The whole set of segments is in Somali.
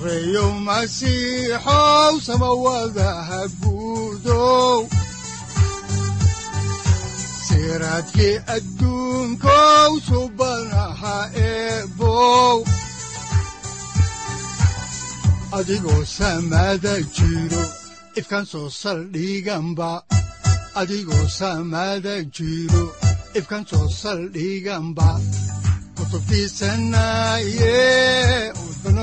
sareyow masiixow samawadaha guudow siraadkii adduunkow adigoo samada jiro ifkaan soo saldhiganba adigoo kutubtiisanaye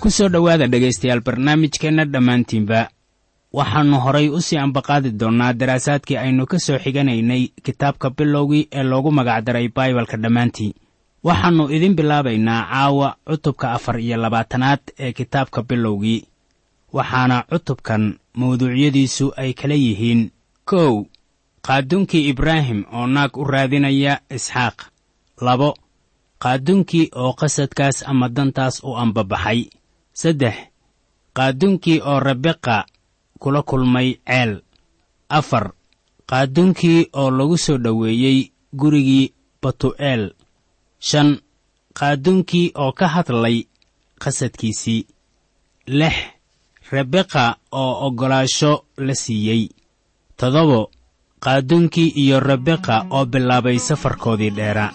ku soo dhowaada dhegaystayaal barnaamijkeenna dhammaantiinba. Waxaannu horay u sii ambaqaadi doonnaa daraasaadkii aynu ka soo xiganaynay kitaabka bilowgii ee loogu magacdaray baibalka dhammaantii waxaannu idin bilaabaynaa caawa cutubka afar iyo labaatanaad ee kitaabka bilowgii. Waxaana cutubkan mawduucyadiisu ay kala yihiin kow qaaduunkii ibraahim oo naag u raadinaya isxaaq. Labo qaaduunkii oo qasadkaas ama dantaas u ambabaxay saddex qaaduunkii oo rebeqa kula kulmay ceel. Afar qaaduunkii oo lagu soo dhoweeyey gurigii batu'eel shan qaaduunkii oo ka hadlay qasadkiisii. Lix rebeqa oo oggolaasho la siiyey. Toddobo qaaduunkii iyo rebeqa oo bilaabay safarkoodii dheeraa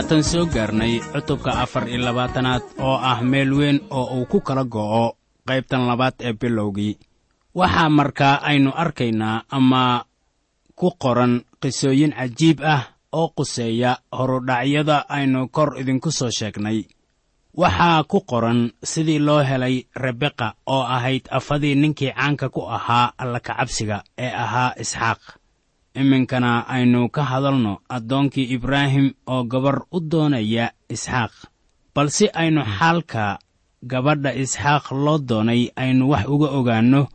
haatan soo gaarnay cutubka afar iyo labaatanaad oo ah meel weyn oo uu ku kala go'o qaybtan labaad ee bilowgii. Waxaa markaa aynu arkaynaa ama ku qoran qisooyin cajiib ah oo quseeya horudhacyada aynu kor idinku soo sheegnay. Waxaa ku qoran sidii loo helay rebeqa oo ahayd afadii ninkii caanka ku ahaa allakacabsiga ee ahaa isxaaq iminkana aynu ka hadalno addoonkii ibraahim oo gabar u doonaya isxaaq. Bal si aynu xaalka gabadha isxaaq loo doonay aynu wax uga ogaanno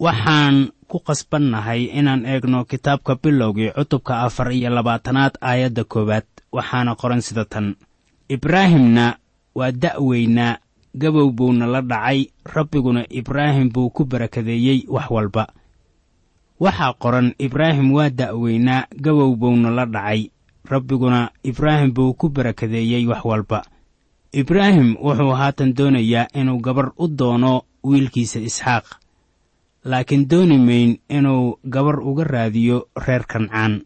waxaan ku qasbannahay inaan eegno kitaabka bilowgii cutubka afar iyo labaatanaad aayadda koowaad waxaana qoran sida tan. Ibraahimna waa da'weynaa gabow buuna la dhacay rabbiguna ibraahim buu ku barakadeeyey wax walba waxaa qoran ibraahim waa da'weynaa gabow buuna la dhacay. Rabbiguna ibraahim buu ku barakadeeyey wax walba. Ibraahim wuxuu haatan doonayaa inuu gabar u doono wiilkiisa isxaaq. Laakiin dooni mayn inuu gabar uga raadiyo reer kancaan.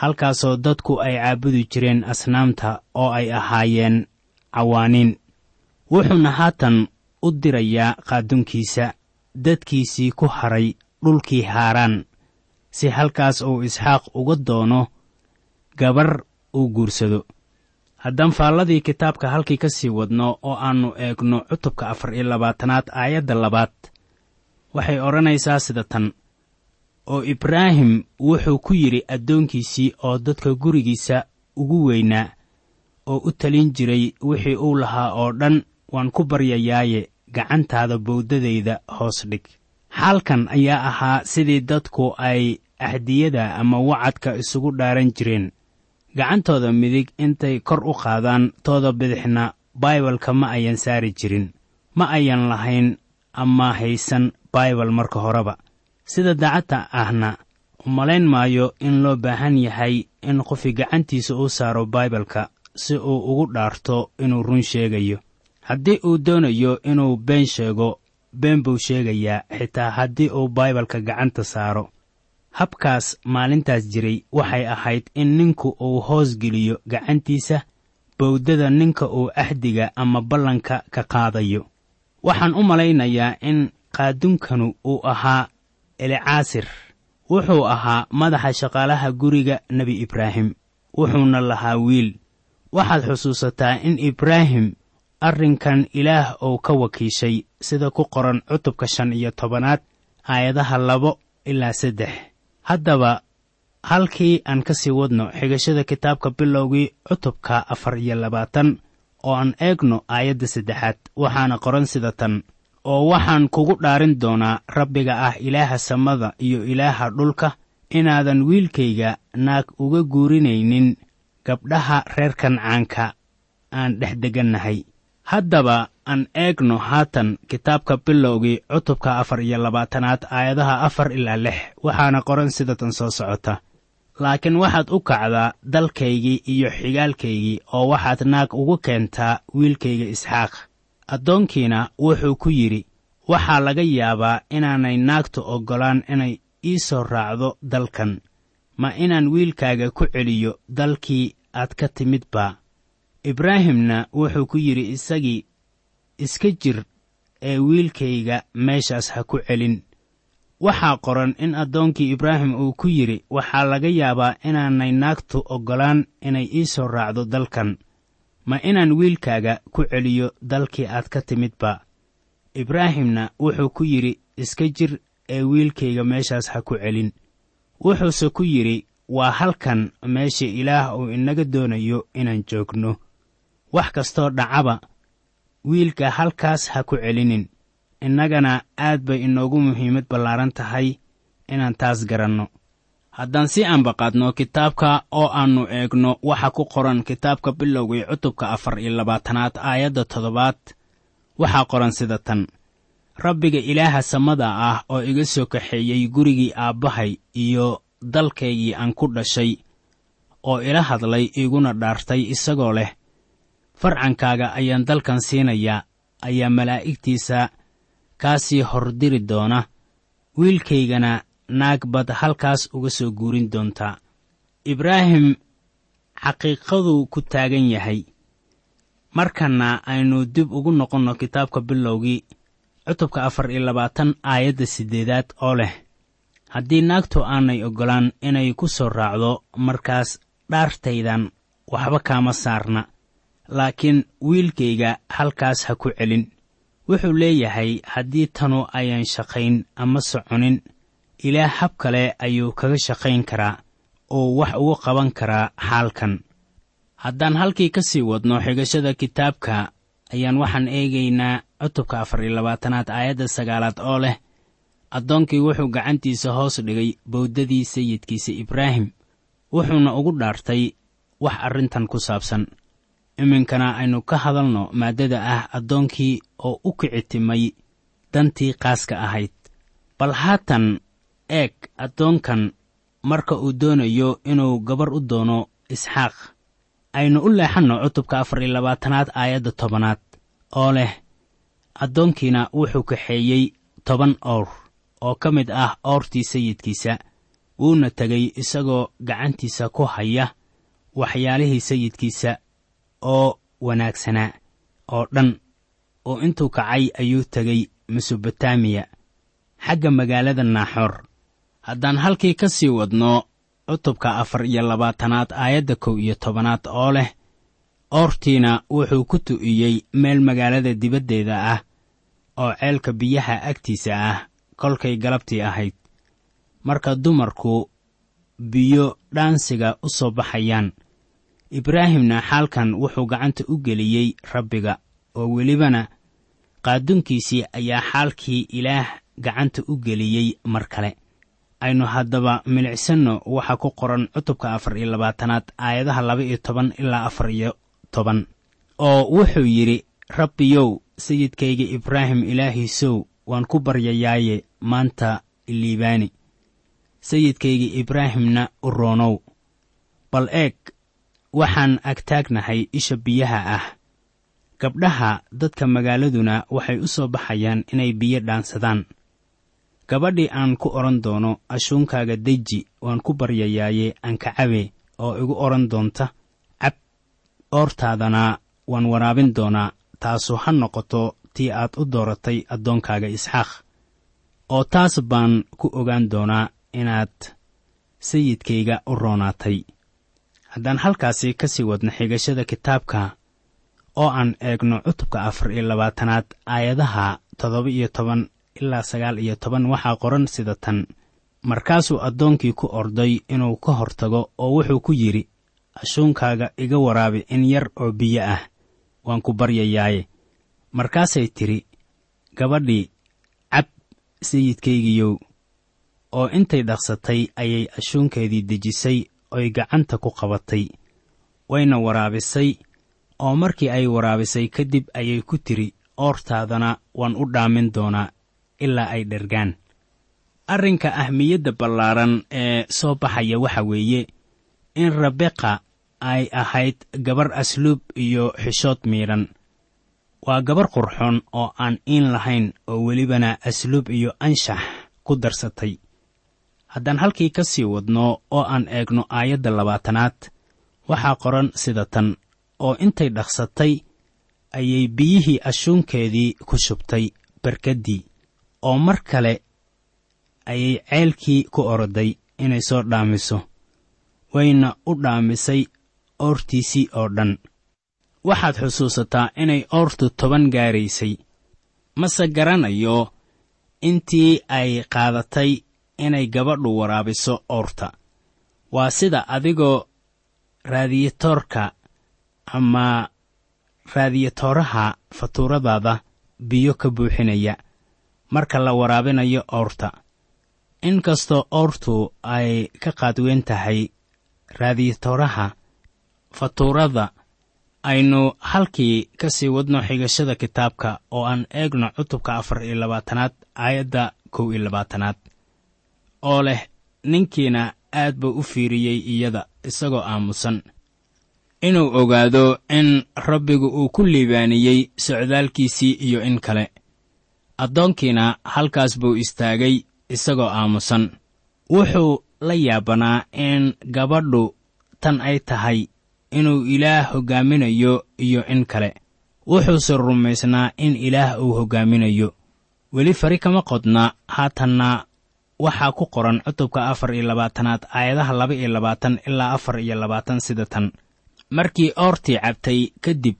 Halkaasoo dadku ay caabudi jireen asnaamta oo ay ahaayeen cawaaniin. Wuxuuna haatan u dirayaa qaadunkiisa dadkiisii ku hadhay dhulkii haaraan. Si halkaas uu isxaaq uga doono gabar uu guursado. Haddaan faalladii kitaabka halkii ka sii wadno oo aannu eegno cutubka afar iyo labaatanaad aayadda labaad waxay odhanaysaa sida tan. Oo ibraahim wuxuu ku yidhi addoonkiisii oo dadka gurigiisa ugu weynaa oo u talin jiray wixii uu lahaa oo dhan waan ku baryayaaye gacantaada bowdadayda hoos dhig xaalkan ayaa ahaa sidii dadku ay ahdiyada ama wacadka isugu dhaaran jireen. Gacantooda midig intay kor u qaadaan tooda bidixna baibalka ma ayan saari jirin. Ma ayan lahayn ama haysan baibal marka horeba. Sida daacadta ahna umalayn maayo in loo baahan yahay in qofi gacantiisa uu saaro baibalka si uu ugu dhaarto inuu run sheegayo. Haddii uu doonayo inuu been sheego been buu sheegayaa xitaa haddii uu baibalka gacanta saaro. Habkaas maalintaas jiray waxay ahayd in ninku uu hoos geliyo gacantiisa bowdada ninka uu axdiga ama ballanka ka qaadayo. Waxaan u malaynayaa in qaadunkanu uu ahaa elicaasir. Wuxuu ahaa madaxa shaqaalaha guriga nebi ibraahim. Wuxuuna lahaa wiil. Waxaad xusuusataa in ibraahim arrinkan ilaah uu ka wakiishay sida ku qoran cutubka shan iyo tobanaad aayadaha labo ilaa saddex. Haddaba halkii aan ka sii wadno xigashada kitaabka bilowgii cutubka afar iyo labaatan oo aan eegno aayadda saddexaad waxaana qoran sida tan oo waxaan kugu dhaarin doonaa rabbiga ah ilaaha samada iyo ilaaha dhulka inaadan wiilkayga naag uga guurinaynin gabdhaha reer kancaanka aan dhex degannahay. Haddaba aan eegno haatan kitaabka bilowgii cutubka afar iyo labaatanaad aayadaha afar ilaa lix waxaana qoran sida tan soo socota. Laakiin waxaad u kacdaa dalkaygii iyo xigaalkaygii oo waxaad naag ugu keentaa wiilkayga isxaaq. Addoonkiina wuxuu ku yidhi waxaa laga yaabaa inaanay naagtu oggolaan inay ii soo raacdo dalkan. Ma inaan wiilkaaga ku celiyo dalkii aad ka timidba ibraahimna wuxuu ku yidhi isagii iska jir ee wiilkayga meeshaas ha ku celin. Waxaa qoran in addoonkii ibraahim uu ku yidhi waxaa laga yaabaa inaanay naagtu oggolaan inay ii soo raacdo dalkan. Ma inaan wiilkaaga ku celiyo dalkii aad ka timidba. Ibraahimna wuxuu ku yidhi iska jir ee wiilkayga meeshaas ha ku celin. Wuxuuse ku yidhi waa halkan meesha ilaah uu inaga doonayo inaan joogno. Wax kastoo dhacaba wiilka halkaas ha ku celinin. Innagana aad bay inoogu muhiimad ballaaran tahay inaan taas garanno. Haddaan si aanbaqaadno kitaabka oo aannu eegno waxa ku qoran kitaabka bilowgii cutubka afar iyo labaatanaad aayadda toddobaad waxaa qoran sida tan. Rabbiga ilaaha samada ah oo iga soo kaxeeyey gurigii aabbahay iyo dalkaygii aan ku dhashay oo ila hadlay iguna dhaartay isagoo leh farcankaaga ayaan dalkan siinayaa ayaa malaa'igtiisa kaa sii hordiri doona. Wiilkaygana naag bad halkaas uga soo guurin doontaa ibraahim xaqiiqaduu ku taagan yahay. Markanna aynu dib ugu noqonno kitaabka bilowgii cutubka afar iyo labaatan aayadda siddeedaad oo leh. Haddii naagtu aanay oggolaan inay ku soo raacdo markaas dhaartaydan waxba kaama saarna laakiin wiilkayga halkaas ha ku celin. Wuxuu leeyahay haddii tanu ayan shaqayn ama soconin ilaah hab kale ayuu kaga shaqayn karaa oo wax ugu qaban karaa xaalkan. Haddaan halkii ka sii wadno xigashada kitaabka ayaan waxaan eegaynaa cutubka afar iyo labaatanaad aayadda sagaalaad oo leh addoonkii wuxuu gacantiisa hoos dhigay bowdadii sayidkiisa ibraahim. Wuxuuna ugu dhaartay wax arrintan ku saabsan iminkana aynu ka hadalno maaddada ah addoonkii oo u kicitimay dantii qaaska ahayd. Bal haatan eeg addoonkan marka uu doonayo inuu gabar u doono isxaaq. Aynu u leexanno cutubka afar iyo labaatanaad aayadda tobanaad oo leh addoonkiina wuxuu kaxeeyey toban owr oo ka mid ah oortii sayidkiisa. Wuuna tegay isagoo gacantiisa ku haya waxyaalihii sayidkiisa oo wanaagsanaa oo dhan oo intuu kacay ayuu tegay mesobotamiya xagga magaalada naaxoor haddaan halkii ka sii wadno cutubka afar iyo labaatanaad aayadda kow iyo tobanaad oo leh oortiina wuxuu ku tu'iyey meel magaalada dibaddeeda ah oo ceelka biyaha agtiisa ah kolkay galabtii ahayd. Marka dumarku biyo dhaansiga u soo baxayaan ibraahimna xaalkan wuxuu gacanta u geliyey rabbiga oo welibana qaaduunkiisii ayaa xaalkii ilaah gacanta u geliyey mar kale. Aynu haddaba milicsanno waxa ku qoran cutubka afar iyo labaatanaad aayadaha laba iyo toban ilaa afar iyo toban oo wuxuu yidhi rabbiyow sayidkayga ibraahim ilaahiisow waan ku baryayaaye maanta liibaani. Sayidkayga ibraahimna u roonow. Bal eeg waxaan agtaagnahay isha biyaha ah. Gabdhaha dadka magaaladuna waxay u soo baxayaan inay biyo dhaansadaan. Gabadhii aan ku odhan doono ashuunkaaga deji waan ku baryayaaye ankacabe oo igu odhan doonta. Cab oortaadana waan waraabin doonaa taasu ha noqoto tii aad u dooratay addoonkaaga isxaaq. Oo taas baan ku ogaan doonaa inaad sayidkayga u roonaatay haddaan halkaasi ka sii wadno xigashada kitaabka oo aan eegno cutubka afar iyo labaatanaad aayadaha toddoba iyo toban ilaa sagaal iyo toban waxaa qoran sida tan. Markaasuu addoonkii ku orday inuu ka hortago oo wuxuu ku yidhi ashuunkaaga iga waraabi in yar oo biyo ah waan ku baryayaaye. Markaasay tidhi gabadhii cab sayidkaygiyow oo intay dhaqsatay ayay ashuunkeedii dejisay oy gacanta ku qabatay wayna waraabisay oo markii ay waraabisay kadib ayay ku tidhi oortaadana waan u dhaamin doonaa ilaa ay dhergaan. Arrinka ahmiyadda ballaaran ee soo baxaya waxa weeye in rabeqa ay ahayd gabar asluub iyo xishood miidhan waa gabar qurxoon oo aan iin lahayn oo welibana asluub iyo anshax ku darsatay haddaan halkii ka sii wadno oo aan eegno aayadda labaatanaad waxaa qoran sida tan oo intay dhaqsatay ayay biyihii ashuunkeedii ku shubtay barkaddii oo mar kale ayay ceelkii ku oroday inay soo dhaamiso wayna u dhaamisay oortiisii oo dhan. Waxaad xusuusataa inay oortu toban gaaraysay. Mase garanayo intii ay qaadatay inay gabadhu waraabiso oorta waa sida adigoo raadiyatoorka ama raadiyatooraha fatuuradaada biyo ka buuxinaya marka la waraabinayo oorta inkastoo oortu ay ka qaadweyn tahay raadiyatooraha fatuurada aynu halkii ka sii wadno xigashada kitaabka oo aan eegno cutubka afar iyo labaatanaad aayadda kow iyo labaatanaad oo leh ninkiina aad buu u fiiriyey iyada isagoo aamusan. Inuu ogaado in rabbigu uu ku liibaaniyey socdaalkiisii iyo in kale. Addoonkiina halkaas buu istaagay isagoo aamusan. Wuxuu la yaabanaa in gabadhu tan ay tahay inuu ilaah hoggaaminayo iyo in kale. Wuxuuse rumaysnaa in ilaah uu hoggaaminayo. Weli fari kama qodna haatanna waxaa ku qoran cutubka afar iyo labaatanaad aayadaha laba iyo labaatan ilaa afar iyo labaatan sida tan. Markii oortii cabtay kadib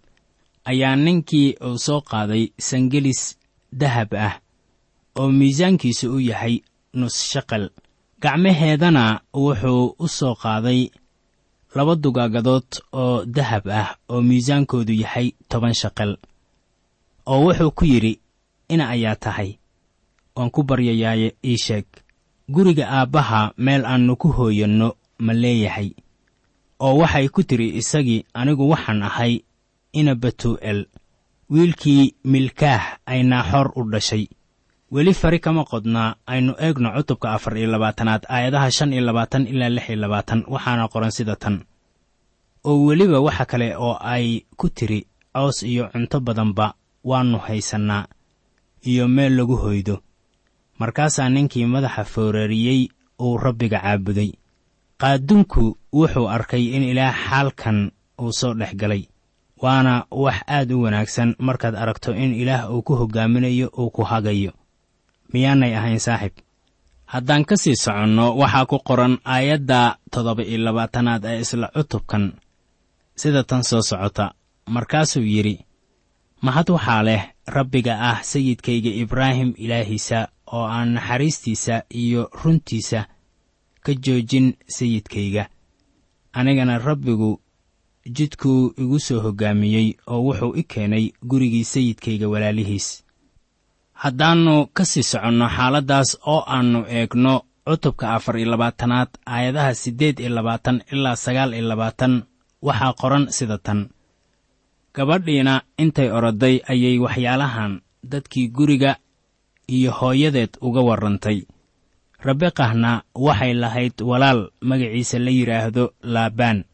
ayaa ninkii uu soo qaaday sangelis dahab ah oo miisaankiisu u yahay nus shaqal. Gacmaheedana wuxuu u soo qaaday laba dugaagadood oo dahab ah oo miisaankoodu yahay toban shaqal oo wuxuu ku yidhi ina ayaa tahay? Waan ku baryayaaye ii sheeg guriga aabbaha meel aannu ku hooyanno ma leeyahay oo waxay ku tidhi isagii anigu waxaan ahay ina batuu'el wiilkii milkaah ay naaxoor u dhashay. Weli fari kama qodnaa aynu eegno cutubka afar iyo labaatanaad aayadaha shan iyo labaatan ilaa lix iyo labaatan waxaana qoran sida tan. Oo weliba waxa kale oo ay ku tidhi cows iyo cunto badanba waannu haysannaa iyo meel lagu hoydo markaasaa ninkii madaxa foorariyey uu rabbiga caabuday. Qaadunku wuxuu arkay in ilaah xaalkan uu soo dhex galay waana wax aad u wanaagsan markaad aragto in ilaah uu ku hoggaaminayo uu ku hagayo. Miyaanay ahayn saaxib? Haddaan ka sii soconno waxaa ku qoran aayadda toddoba iyo labaatanaad ee isla cutubkan. Sida tan soo socota markaasuu yidhi mahad waxaa leh rabbiga ah sayidkayga ibraahim ilaahiisa oo aan naxariistiisa iyo runtiisa ka joojin sayidkayga. Anigana rabbigu jidkuu igu soo hoggaamiyey oo wuxuu i keenay gurigii sayidkayga walaalihiis. Haddaannu ka sii soconno xaaladdaas oo aannu eegno cutubka afar iyo labaatanaad aayadaha siddeed iyo labaatan ilaa sagaal iyo labaatan waxaa qoran sida tan. Gabadhiina intay oroday ayay waxyaalahan dadkii guriga iyo hooyadeed uga warrantay. Rabeqahna waxay lahayd walaal magaciisa la yidhaahdo laabaan.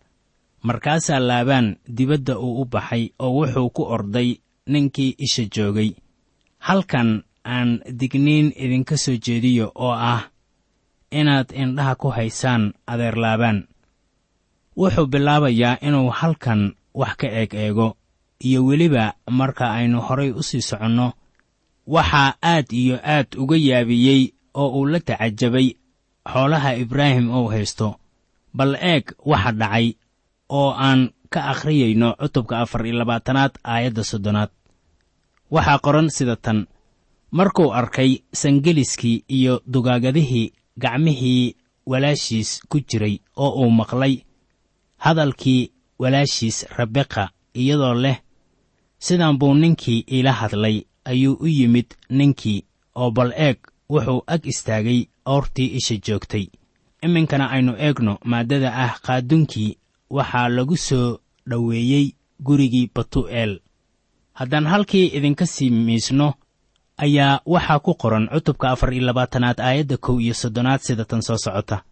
Markaasaa laabaan dibadda uu u baxay oo wuxuu ku orday ninkii isha joogay. Halkan aan digniin idinka soo jeediyo oo ah inaad indhaha ku haysaan adeer laabaan. Wuxuu bilaabayaa inuu halkan wax ka eeg eego iyo weliba marka aynu horay u sii soconno waxaa aad iyo aad uga yaabiyey oo uu la tacajabay xoolaha ibraahim uu haysto. Bal eeg waxa dhacay oo aan ka akhriyayno cutubka afar iyo labaatanaad aayadda soddonaad. Waxaa qoran sida tan markuu arkay sangeliskii iyo dugaagadihii gacmihii walaashiis ku jiray oo uu maqlay hadalkii walaashiis rabeqa iyadoo leh sidan buu ninkii iila hadlay ayuu u yimid ninkii oo bal eeg wuxuu ag istaagay oortii isha joogtay. Iminkana aynu eegno maaddada ah qaadunkii waxaa lagu soo dhoweeyey gurigii batu'eel. Haddaan halkii idinka sii miisno ayaa waxaa ku qoran cutubka afar iyo labaatanaad aayadda kow iyo soddonaad sida tan soo socota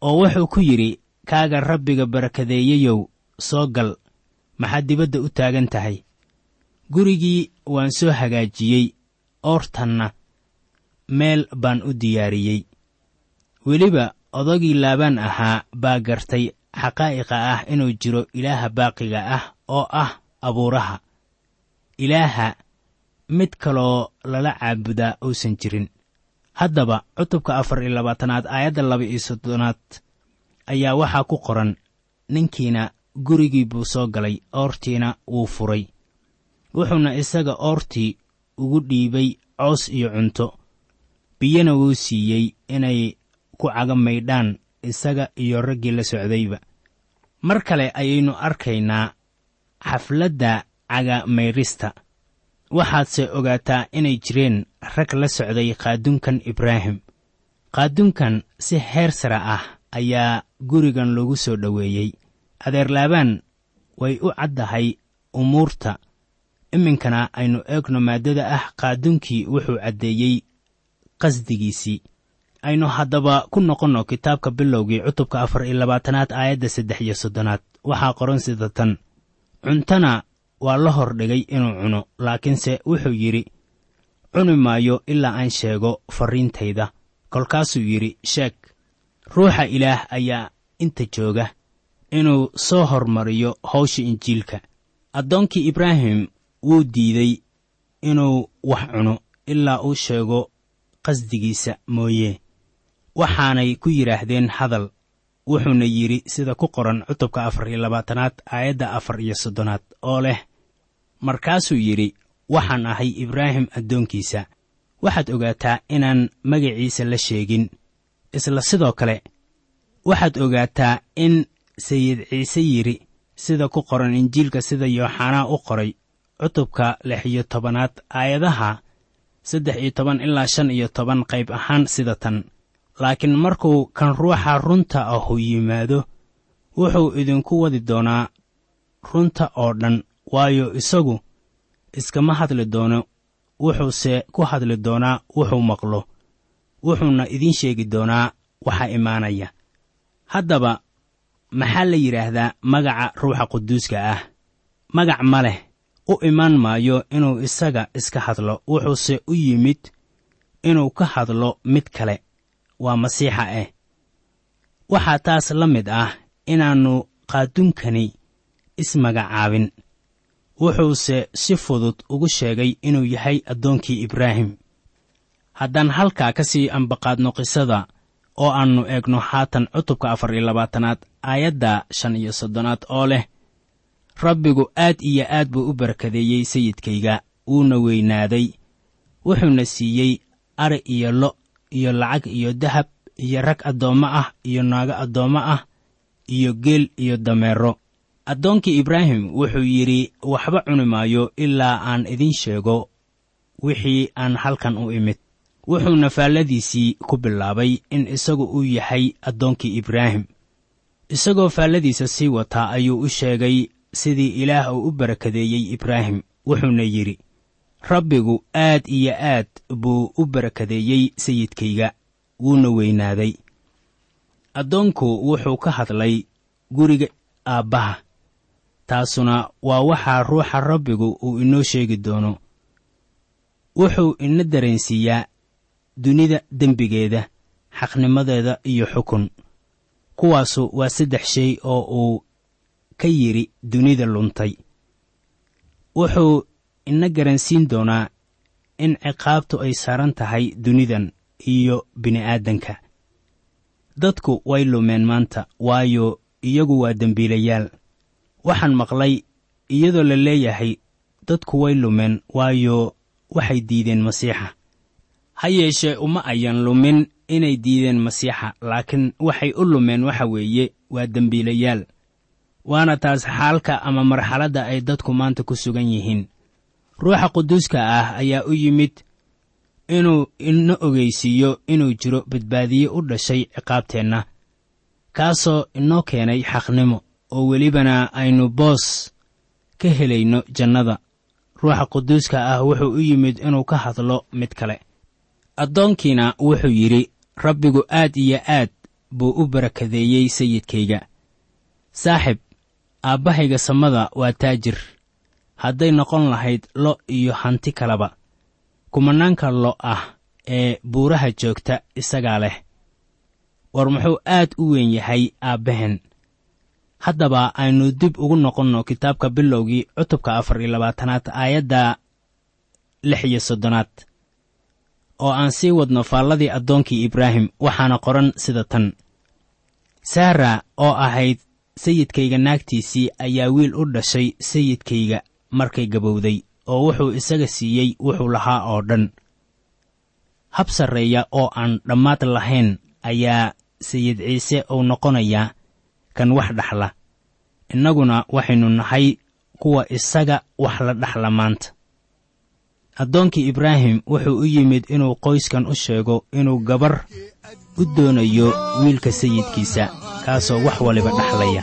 oo wuxuu ku yidhi kaaga rabbiga barakadeeyeyow soo gal maxaad dibadda u taagan tahay gurigii waan soo hagaajiyey oortanna meel baan u diyaariyey. Weliba odagii laabaan ahaa baa gartay xaqaa'iqa ah inuu jiro ilaaha baaqiga ah oo ah abuuraha. Ilaaha mid kaloo lala caabudaa uusan jirin. Haddaba cutubka afar iyo labaatanaad aayadda laba iyo soddonaad ayaa waxaa ku qoran ninkiina gurigii buu soo galay oortiina wuu furay wuxuuna isaga oortii ugu dhiibay coos iyo cunto. Biyana wuu siiyey inay ku caga maydhaan isaga iyo raggii la socdayba. Mar kale ayaynu arkaynaa xafladda caga maydhista waxaadse ogaataa inay jireen rag la socday qaaduunkan ibraahim. Qaaduunkan si heer sare ah ayaa gurigan loogu soo dhoweeyey. Adeer laabaan way u caddahay umuurta iminkana aynu eegno maaddada ah qaaduunkii wuxuu caddeeyey qasdigiisii. Aynu haddaba ku noqonno kitaabka bilowgii cutubka afar iyo labaatanaad aayadda saddex iyo soddonaad. Waxaa qoran sida tan cuntana waa la hor dhigay inuu cuno laakiinse wuxuu yidhi cuni maayo ilaa aan sheego farriintayda kolkaasuu yidhi sheeg ruuxa ilaah ayaa inta jooga inuu soo hormariyo hawsha injiilka. Addoonkii ibraahim wuu diiday inuu wax cuno ilaa uu sheego qasdigiisa mooye waxaanay ku yidhaahdeen hadal wuxuuna yidhi sida ku qoran cutubka afar iyo labaatanaad aayadda afar iyo soddonaad oo leh markaasuu yidhi waxaan ahay ibraahim addoonkiisa. Waxaad ogaataa inaan magaciisa la sheegin. Isla sidoo kale waxaad ogaataa in sayid ciise yidhi sida ku qoran injiilka sida yooxanaa u qoray cutubka lix iyo tobanaad aayadaha saddex iyo toban ilaa shan iyo toban qayb ahaan sida tan. Laakiin markuu kan ruuxa runta ahu yimaado wuxuu idinku wadi doonaa runta oo dhan waayo isagu iskama hadli doono wuxuuse ku hadli doonaa wuxuu maqlo wuxuuna idiin sheegi doonaa waxa imaanaya. Haddaba maxaa la yidhaahdaa magaca ruuxa quduuska ah? Magac ma leh u imaan maayo inuu isaga iska hadlo wuxuuse u yimid inuu ka hadlo mid kale. Waa masiixa eh. Waxaa taas la mid ah inaannu qaadunkani ismagacaabin wuxuuse si fudud ugu sheegay inuu yahay addoonkii ibraahim. Haddaan halkaa ka sii ambaqaadno qisada oo aannu eegno haatan cutubka afar iyo labaatanaad aayadda shan iyo soddonaad oo leh rabbigu aad iyo aad buu u barakadeeyey sayidkayga wuuna weynaaday wuxuuna siiyey ari iyo lo' iyo lacag iyo dahab iyo rag addoommo ah iyo naago addoommo ah iyo geel iyo dameero addoonkii ibraahim wuxuu yidhi waxba cuni maayo ilaa aan idiin sheego wixii aan halkan u imid. Wuxuuna faalladiisii ku bilaabay in isagu uu yahay addoonkii ibraahim. Isagoo faalladiisa sii wataa ayuu u sheegay sidii ilaah uu u barakadeeyey ibraahim wuxuuna yidhi rabbigu aad iyo aad buu u barakadeeyey sayidkayga wuuna weynaaday. Addoonku wuxuu ka hadlay guriga aabbaha taasuna waa waxaa ruuxa rabbigu uu inoo sheegi doono. Wuxuu ina dareensiiyaa dunida dembigeeda xaqnimadeeda iyo xukun kuwaasu waa saddex shay oo uu ka yidhi dunida luntay. Wuxuu ina garansiin doonaa in ciqaabtu ay saaran tahay dunidan iyo bini'aadanka. Dadku way lumeen maanta waayo iyagu waa dembiilayaal. Waxaan maqlay iyadoo la leeyahay dadku way lumeen waayo waxay diideen masiixa. Ha yeeshee uma ayan lumin inay diideen masiixa laakiin waxay u lumeen waxa weeye waa dembiilayaal waana taas xaalka ama marxaladda ay dadku maanta ku sugan yihiin. Ruuxa quduuska ah ayaa u yimid inuu ina ogeysiiyo inuu jiro badbaadiye u dhashay ciqaabteenna kaasoo inoo keenay xaqnimo oo welibana aynu boos ka helayno jannada. Ruuxa quduuska ah wuxuu u yimid inuu ka hadlo mid kale. Addoonkiina wuxuu yidhi rabbigu aad iyo aad buu u barakadeeyey sayidkayga. Saaxib aabbahayga samada waa taajir. Hadday noqon lahayd lo iyo hanti kaleba kumanaanka lo ah ee buuraha joogta isagaa leh. War muxuu aad u weyn yahay aabbaheen haddaba aynu dib ugu noqonno kitaabka bilowgii cutubka afar iyo labaatanaad aayadda lix iyo soddonaad oo aan sii wadno faalladii addoonkii ibraahim waxaana qoran sida tan. Saara oo ahayd sayidkayga naagtiisii ayaa wiil u dhashay sayidkayga markay gabowday oo wuxuu isaga siiyey wuxuu lahaa oo dhan. Hab sarreeya oo aan dhammaad lahayn ayaa sayid ciise uu noqonayaa kan wax dhaxla. Innaguna waxaynu nahay kuwa isaga wax la dhaxla maanta. Addoonkii ibraahim wuxuu u yimid inuu qoyskan u sheego inuu gabar u doonayo wiilka sayidkiisa kaasoo wax waliba dhaxlaya